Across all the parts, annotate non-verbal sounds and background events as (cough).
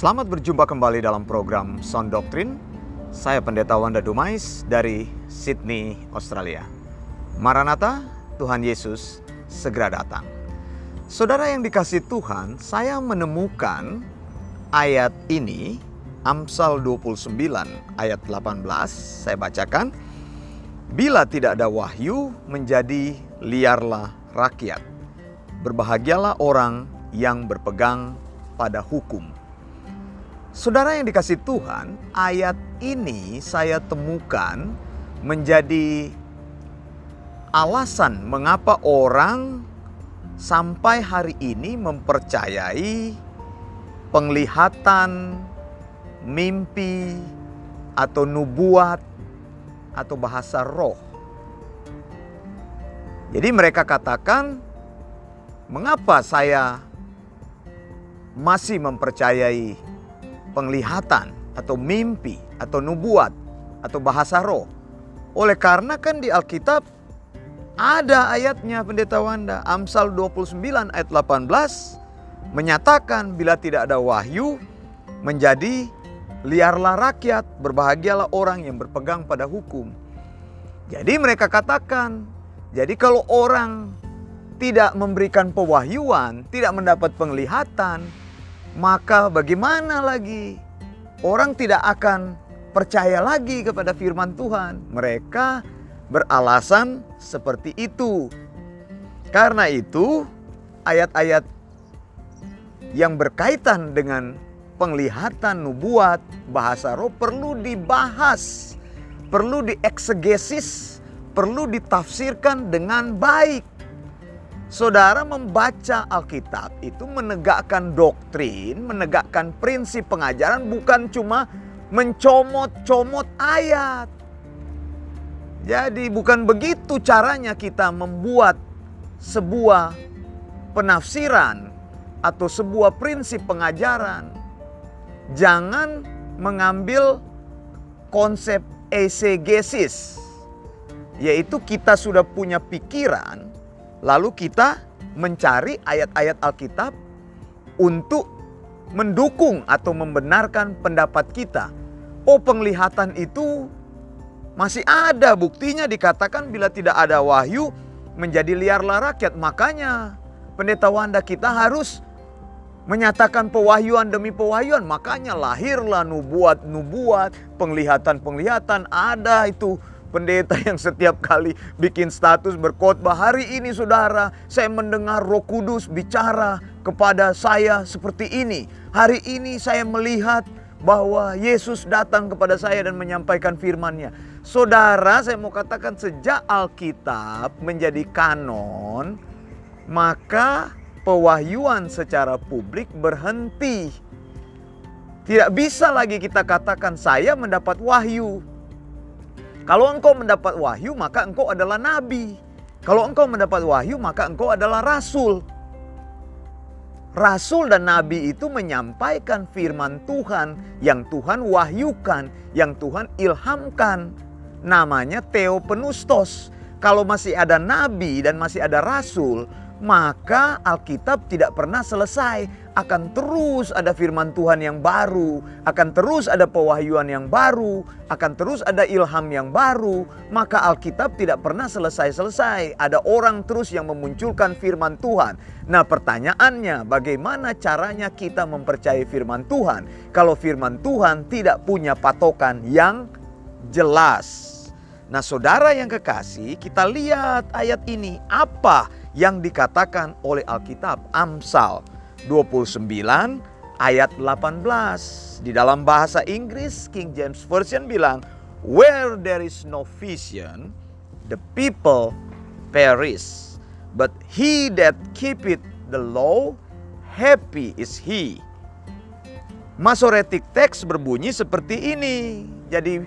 Selamat berjumpa kembali dalam program Sound Doctrine. Saya Pendeta Wanda Dumais dari Sydney, Australia. Maranatha, Tuhan Yesus segera datang. Saudara yang dikasih Tuhan, saya menemukan ayat ini Amsal 29 ayat 18 saya bacakan. Bila tidak ada wahyu menjadi liarlah rakyat. Berbahagialah orang yang berpegang pada hukum. Saudara yang dikasih Tuhan, ayat ini saya temukan menjadi alasan mengapa orang sampai hari ini mempercayai penglihatan, mimpi, atau nubuat, atau bahasa roh. Jadi mereka katakan, mengapa saya masih mempercayai penglihatan atau mimpi atau nubuat atau bahasa roh. Oleh karena kan di Alkitab ada ayatnya pendeta Wanda, Amsal 29 ayat 18 menyatakan bila tidak ada wahyu menjadi liarlah rakyat, berbahagialah orang yang berpegang pada hukum. Jadi mereka katakan, jadi kalau orang tidak memberikan pewahyuan, tidak mendapat penglihatan, maka bagaimana lagi orang tidak akan percaya lagi kepada firman Tuhan. Mereka beralasan seperti itu. Karena itu, ayat-ayat yang berkaitan dengan penglihatan nubuat bahasa roh perlu dibahas, perlu dieksegesis, perlu ditafsirkan dengan baik. Saudara membaca Alkitab itu menegakkan doktrin, menegakkan prinsip pengajaran bukan cuma mencomot-comot ayat. Jadi bukan begitu caranya kita membuat sebuah penafsiran atau sebuah prinsip pengajaran. Jangan mengambil konsep esegesis, yaitu kita sudah punya pikiran Lalu kita mencari ayat-ayat Alkitab untuk mendukung atau membenarkan pendapat kita. Oh, penglihatan itu masih ada buktinya dikatakan bila tidak ada wahyu menjadi liarlah rakyat. Makanya pendeta Wanda kita harus menyatakan pewahyuan demi pewahyuan. Makanya lahirlah nubuat-nubuat, penglihatan-penglihatan ada itu pendeta yang setiap kali bikin status berkhotbah hari ini saudara saya mendengar Roh Kudus bicara kepada saya seperti ini. Hari ini saya melihat bahwa Yesus datang kepada saya dan menyampaikan firman-Nya. Saudara, saya mau katakan sejak Alkitab menjadi kanon, maka pewahyuan secara publik berhenti. Tidak bisa lagi kita katakan saya mendapat wahyu. Kalau engkau mendapat wahyu, maka engkau adalah nabi. Kalau engkau mendapat wahyu, maka engkau adalah rasul. Rasul dan nabi itu menyampaikan firman Tuhan yang Tuhan wahyukan, yang Tuhan ilhamkan. Namanya Theopenustos. Kalau masih ada nabi dan masih ada rasul, maka Alkitab tidak pernah selesai. Akan terus ada firman Tuhan yang baru, akan terus ada pewahyuan yang baru, akan terus ada ilham yang baru. Maka Alkitab tidak pernah selesai-selesai. Ada orang terus yang memunculkan firman Tuhan. Nah, pertanyaannya, bagaimana caranya kita mempercayai firman Tuhan kalau firman Tuhan tidak punya patokan yang jelas? Nah, saudara yang kekasih, kita lihat ayat ini apa yang dikatakan oleh Alkitab Amsal 29 ayat 18. Di dalam bahasa Inggris King James Version bilang, "Where there is no vision, the people perish, but he that keepeth the law, happy is he." Masoretic text berbunyi seperti ini. Jadi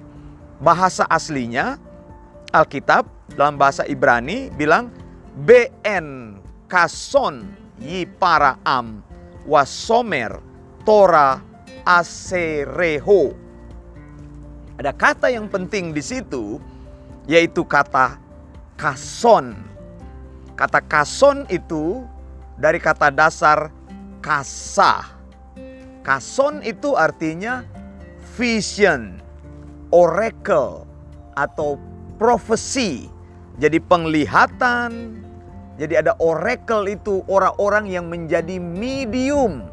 bahasa aslinya Alkitab dalam bahasa Ibrani bilang BN kason yi para am wasomer tora asereho. Ada kata yang penting di situ yaitu kata kason. Kata kason itu dari kata dasar kasa. Kason itu artinya vision, oracle, atau profesi. Jadi penglihatan, jadi ada oracle itu orang-orang yang menjadi medium.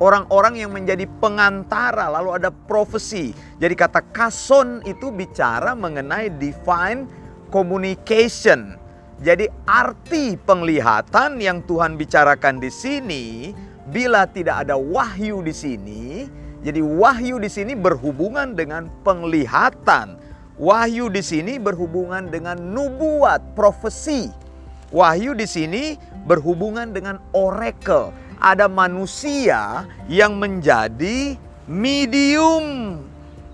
Orang-orang yang menjadi pengantara, lalu ada profesi. Jadi kata kason itu bicara mengenai divine communication. Jadi arti penglihatan yang Tuhan bicarakan di sini bila tidak ada wahyu di sini, jadi wahyu di sini berhubungan dengan penglihatan. Wahyu di sini berhubungan dengan nubuat, profesi. Wahyu di sini berhubungan dengan oracle. Ada manusia yang menjadi medium,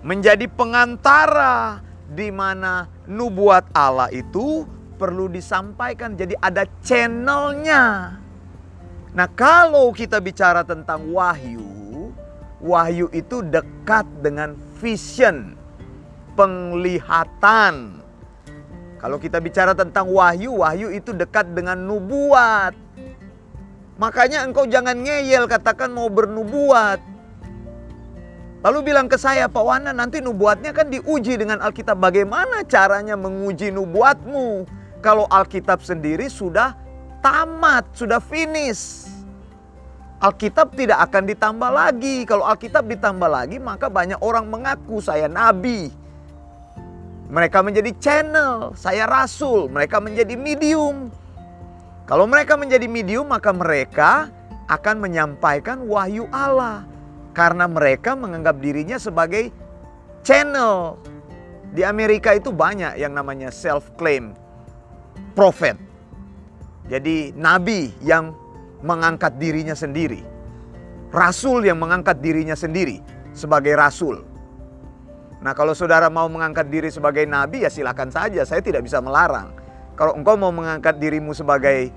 menjadi pengantara di mana nubuat Allah itu perlu disampaikan. Jadi ada channelnya. Nah kalau kita bicara tentang wahyu, wahyu itu dekat dengan vision, penglihatan. Kalau kita bicara tentang wahyu, wahyu itu dekat dengan nubuat. Makanya engkau jangan ngeyel katakan mau bernubuat. Lalu bilang ke saya, Pak Wana nanti nubuatnya kan diuji dengan Alkitab. Bagaimana caranya menguji nubuatmu? kalau Alkitab sendiri sudah tamat, sudah finish. Alkitab tidak akan ditambah lagi. Kalau Alkitab ditambah lagi, maka banyak orang mengaku saya nabi. Mereka menjadi channel, saya rasul, mereka menjadi medium. Kalau mereka menjadi medium, maka mereka akan menyampaikan wahyu Allah karena mereka menganggap dirinya sebagai channel. Di Amerika itu banyak yang namanya self claim prophet. Jadi nabi yang mengangkat dirinya sendiri. Rasul yang mengangkat dirinya sendiri sebagai rasul. Nah kalau saudara mau mengangkat diri sebagai nabi ya silakan saja, saya tidak bisa melarang. Kalau engkau mau mengangkat dirimu sebagai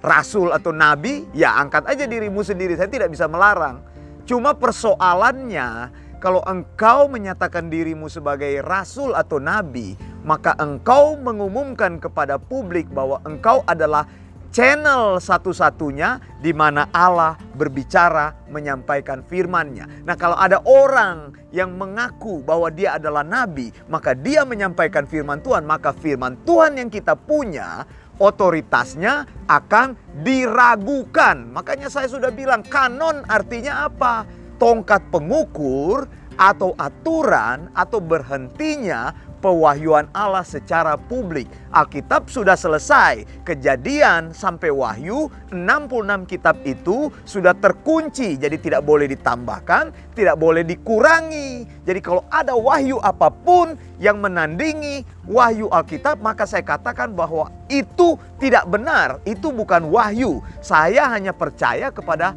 rasul atau nabi, ya angkat aja dirimu sendiri, saya tidak bisa melarang. Cuma persoalannya kalau engkau menyatakan dirimu sebagai rasul atau nabi, maka engkau mengumumkan kepada publik bahwa engkau adalah channel satu-satunya di mana Allah berbicara menyampaikan firman-Nya. Nah, kalau ada orang yang mengaku bahwa dia adalah nabi, maka dia menyampaikan firman Tuhan, maka firman Tuhan yang kita punya otoritasnya akan diragukan. Makanya saya sudah bilang kanon artinya apa? tongkat pengukur atau aturan atau berhentinya pewahyuan Allah secara publik. Alkitab sudah selesai. Kejadian sampai Wahyu 66 kitab itu sudah terkunci. Jadi tidak boleh ditambahkan, tidak boleh dikurangi. Jadi kalau ada wahyu apa pun yang menandingi wahyu Alkitab, maka saya katakan bahwa itu tidak benar. Itu bukan wahyu. Saya hanya percaya kepada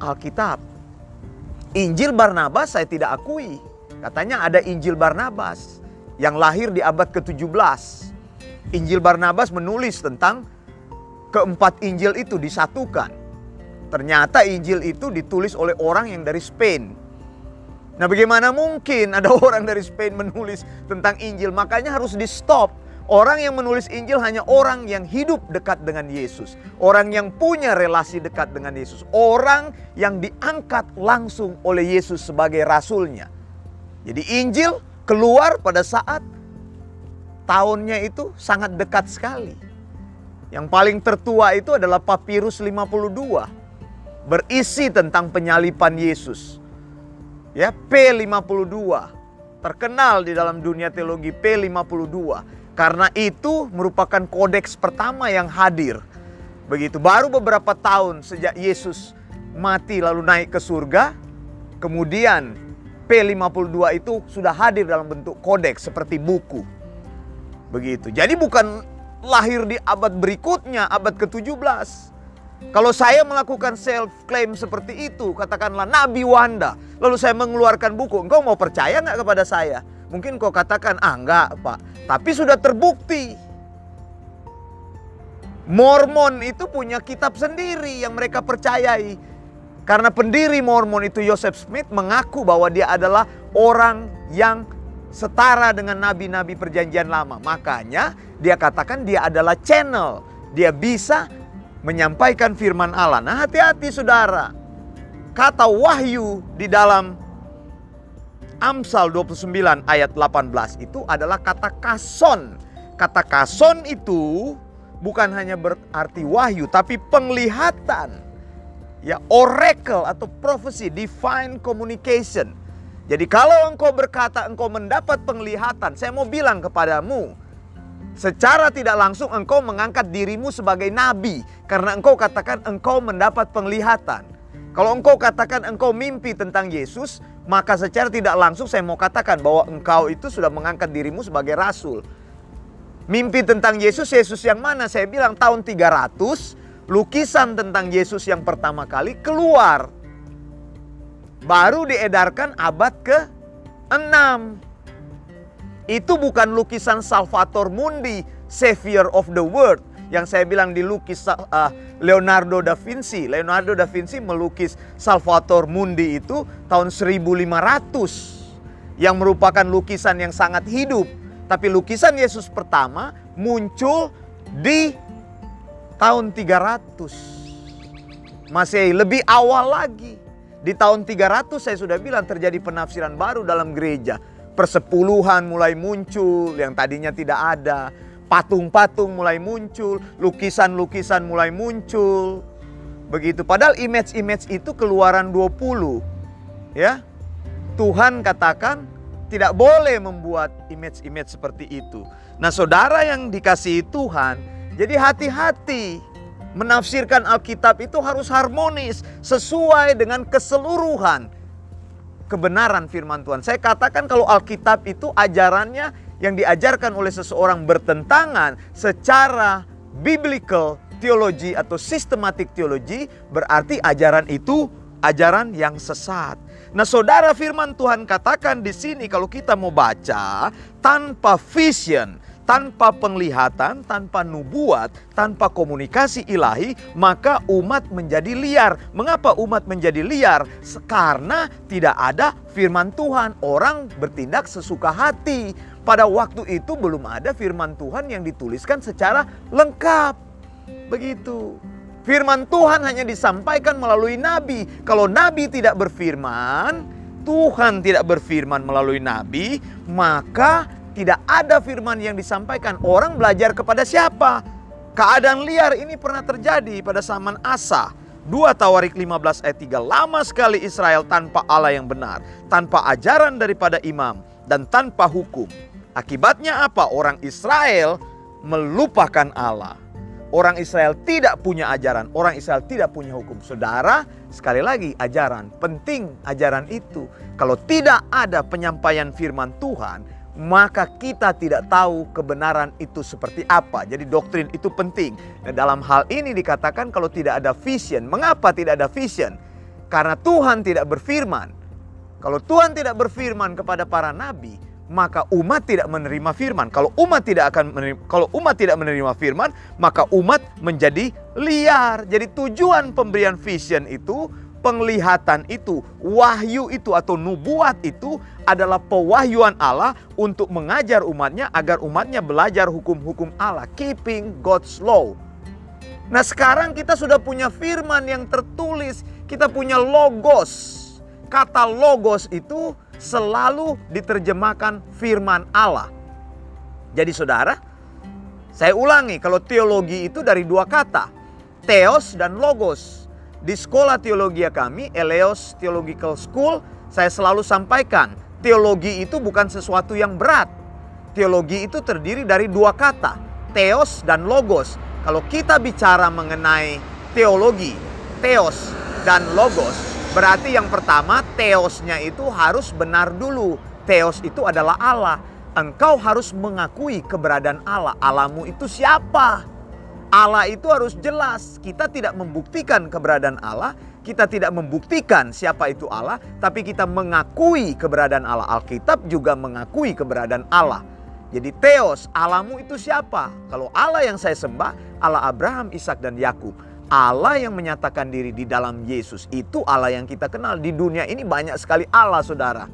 Alkitab. Injil Barnabas saya tidak akui. Katanya ada Injil Barnabas yang lahir di abad ke-17. Injil Barnabas menulis tentang keempat Injil itu disatukan. Ternyata Injil itu ditulis oleh orang yang dari Spain. Nah bagaimana mungkin ada (laughs) orang dari Spain menulis tentang Injil? Makanya harus di stop Orang yang menulis Injil hanya orang yang hidup dekat dengan Yesus, orang yang punya relasi dekat dengan Yesus, orang yang diangkat langsung oleh Yesus sebagai rasulnya. Jadi Injil keluar pada saat tahunnya itu sangat dekat sekali. Yang paling tertua itu adalah Papirus 52 berisi tentang penyalipan Yesus. Ya, P52 terkenal di dalam dunia teologi P52 karena itu merupakan kodeks pertama yang hadir. Begitu baru beberapa tahun sejak Yesus mati lalu naik ke surga, kemudian P52 itu sudah hadir dalam bentuk kodeks seperti buku. Begitu. Jadi bukan lahir di abad berikutnya, abad ke-17. Kalau saya melakukan self claim seperti itu, katakanlah Nabi Wanda, lalu saya mengeluarkan buku, engkau mau percaya nggak kepada saya? Mungkin kau katakan, ah enggak pak. Tapi sudah terbukti. Mormon itu punya kitab sendiri yang mereka percayai. Karena pendiri Mormon itu Joseph Smith mengaku bahwa dia adalah orang yang setara dengan nabi-nabi perjanjian lama. Makanya dia katakan dia adalah channel. Dia bisa menyampaikan firman Allah. Nah hati-hati saudara. kata wahyu di dalam Amsal 29 ayat 18 itu adalah kata kason. Kata kason itu bukan hanya berarti wahyu tapi penglihatan. Ya, oracle atau prophecy, divine communication. Jadi kalau engkau berkata engkau mendapat penglihatan, saya mau bilang kepadamu, secara tidak langsung engkau mengangkat dirimu sebagai nabi karena engkau katakan engkau mendapat penglihatan. Kalau engkau katakan engkau mimpi tentang Yesus, maka secara tidak langsung saya mau katakan bahwa engkau itu sudah mengangkat dirimu sebagai rasul. Mimpi tentang Yesus, Yesus yang mana? Saya bilang tahun 300, lukisan tentang Yesus yang pertama kali keluar. Baru diedarkan abad ke-6. Itu bukan lukisan Salvator Mundi, Savior of the World yang saya bilang dilukis uh, Leonardo da Vinci. Leonardo da Vinci melukis Salvator Mundi itu tahun 1500 yang merupakan lukisan yang sangat hidup. Tapi lukisan Yesus pertama muncul di tahun 300. Masih lebih awal lagi. Di tahun 300 saya sudah bilang terjadi penafsiran baru dalam gereja. Persepuluhan mulai muncul yang tadinya tidak ada patung-patung mulai muncul, lukisan-lukisan mulai muncul. Begitu. Padahal image-image itu keluaran 20. Ya. Tuhan katakan tidak boleh membuat image-image seperti itu. Nah, saudara yang dikasihi Tuhan, jadi hati-hati menafsirkan Alkitab itu harus harmonis sesuai dengan keseluruhan kebenaran firman Tuhan. Saya katakan kalau Alkitab itu ajarannya yang diajarkan oleh seseorang bertentangan secara biblical teologi atau sistematik teologi berarti ajaran itu ajaran yang sesat. Nah, Saudara firman Tuhan katakan di sini kalau kita mau baca tanpa vision, tanpa penglihatan, tanpa nubuat, tanpa komunikasi ilahi, maka umat menjadi liar. Mengapa umat menjadi liar? Karena tidak ada firman Tuhan. Orang bertindak sesuka hati pada waktu itu belum ada firman Tuhan yang dituliskan secara lengkap. Begitu. Firman Tuhan hanya disampaikan melalui nabi. Kalau nabi tidak berfirman, Tuhan tidak berfirman melalui nabi, maka tidak ada firman yang disampaikan. Orang belajar kepada siapa? Keadaan liar ini pernah terjadi pada zaman Asa. 2 Tawarik 15 ayat 3 Lama sekali Israel tanpa Allah yang benar Tanpa ajaran daripada imam Dan tanpa hukum Akibatnya apa? Orang Israel melupakan Allah. Orang Israel tidak punya ajaran, orang Israel tidak punya hukum. Saudara, sekali lagi ajaran, penting ajaran itu. Kalau tidak ada penyampaian firman Tuhan, maka kita tidak tahu kebenaran itu seperti apa. Jadi doktrin itu penting. Dan dalam hal ini dikatakan kalau tidak ada vision. Mengapa tidak ada vision? Karena Tuhan tidak berfirman. Kalau Tuhan tidak berfirman kepada para nabi, maka umat tidak menerima firman. Kalau umat tidak akan menerima, kalau umat tidak menerima firman, maka umat menjadi liar. Jadi tujuan pemberian vision itu, penglihatan itu, wahyu itu atau nubuat itu adalah pewahyuan Allah untuk mengajar umatnya agar umatnya belajar hukum-hukum Allah, keeping God's law. Nah, sekarang kita sudah punya firman yang tertulis, kita punya logos. Kata logos itu selalu diterjemahkan firman Allah. Jadi saudara, saya ulangi kalau teologi itu dari dua kata, theos dan logos. Di sekolah teologi kami, Eleos Theological School, saya selalu sampaikan, teologi itu bukan sesuatu yang berat. Teologi itu terdiri dari dua kata, theos dan logos. Kalau kita bicara mengenai teologi, theos dan logos, Berarti yang pertama teosnya itu harus benar dulu. Teos itu adalah Allah. Engkau harus mengakui keberadaan Allah. Allahmu itu siapa? Allah itu harus jelas. Kita tidak membuktikan keberadaan Allah, kita tidak membuktikan siapa itu Allah, tapi kita mengakui keberadaan Allah. Alkitab juga mengakui keberadaan Allah. Jadi teos, Allahmu itu siapa? Kalau Allah yang saya sembah, Allah Abraham, Ishak dan Yakub. Allah yang menyatakan diri di dalam Yesus itu Allah yang kita kenal. Di dunia ini banyak sekali Allah, saudara.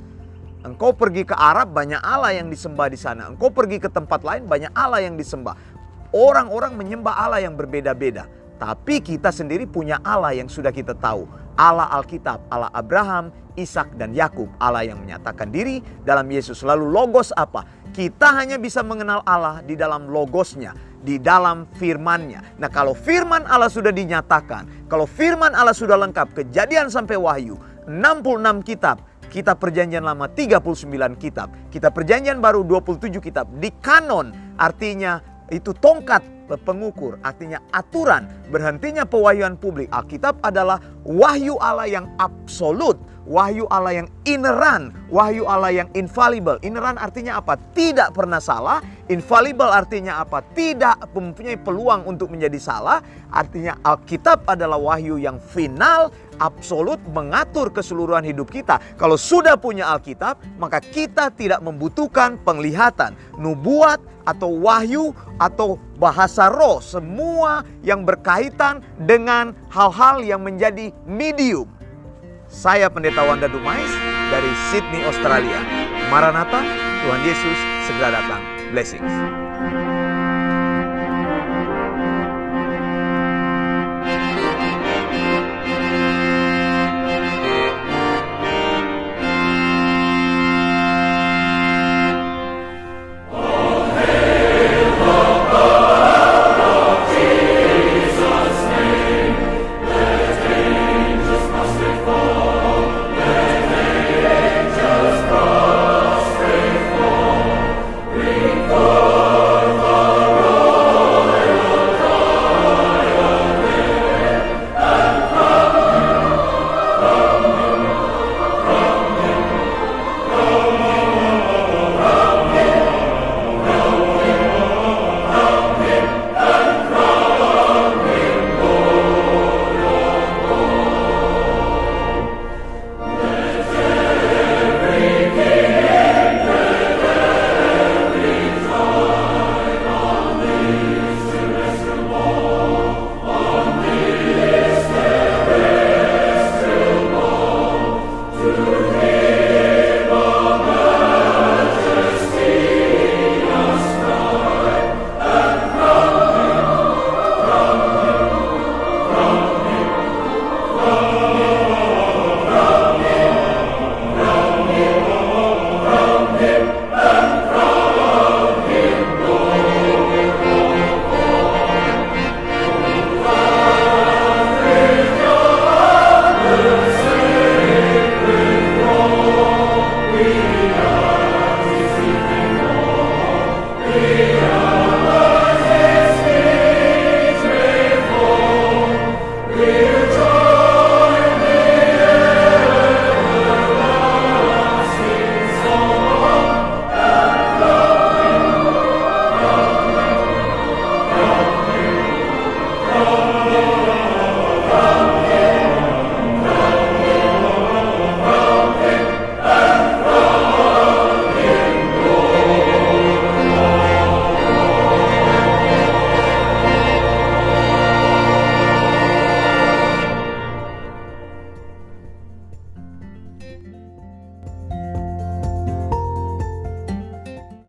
Engkau pergi ke Arab, banyak Allah yang disembah di sana. Engkau pergi ke tempat lain, banyak Allah yang disembah. Orang-orang menyembah Allah yang berbeda-beda. Tapi kita sendiri punya Allah yang sudah kita tahu. Allah Alkitab, Allah Abraham, Ishak dan Yakub, Allah yang menyatakan diri dalam Yesus. Lalu logos apa? Kita hanya bisa mengenal Allah di dalam logosnya, di dalam firmannya. Nah kalau firman Allah sudah dinyatakan, kalau firman Allah sudah lengkap, kejadian sampai wahyu, 66 kitab, kita perjanjian lama 39 kitab, kita perjanjian baru 27 kitab. Di kanon artinya itu tongkat pengukur, artinya aturan berhentinya pewahyuan publik. Alkitab adalah wahyu Allah yang absolut, wahyu Allah yang ineran, wahyu Allah yang infallible. Ineran artinya apa? Tidak pernah salah. Infallible artinya apa? Tidak mempunyai peluang untuk menjadi salah. Artinya Alkitab adalah wahyu yang final, absolut mengatur keseluruhan hidup kita. Kalau sudah punya Alkitab, maka kita tidak membutuhkan penglihatan, nubuat atau wahyu atau bahasa roh, semua yang berkaitan dengan hal-hal yang menjadi medium. Saya Pendeta Wanda Dumais dari Sydney, Australia. Maranatha, Tuhan Yesus segera datang. Blessings.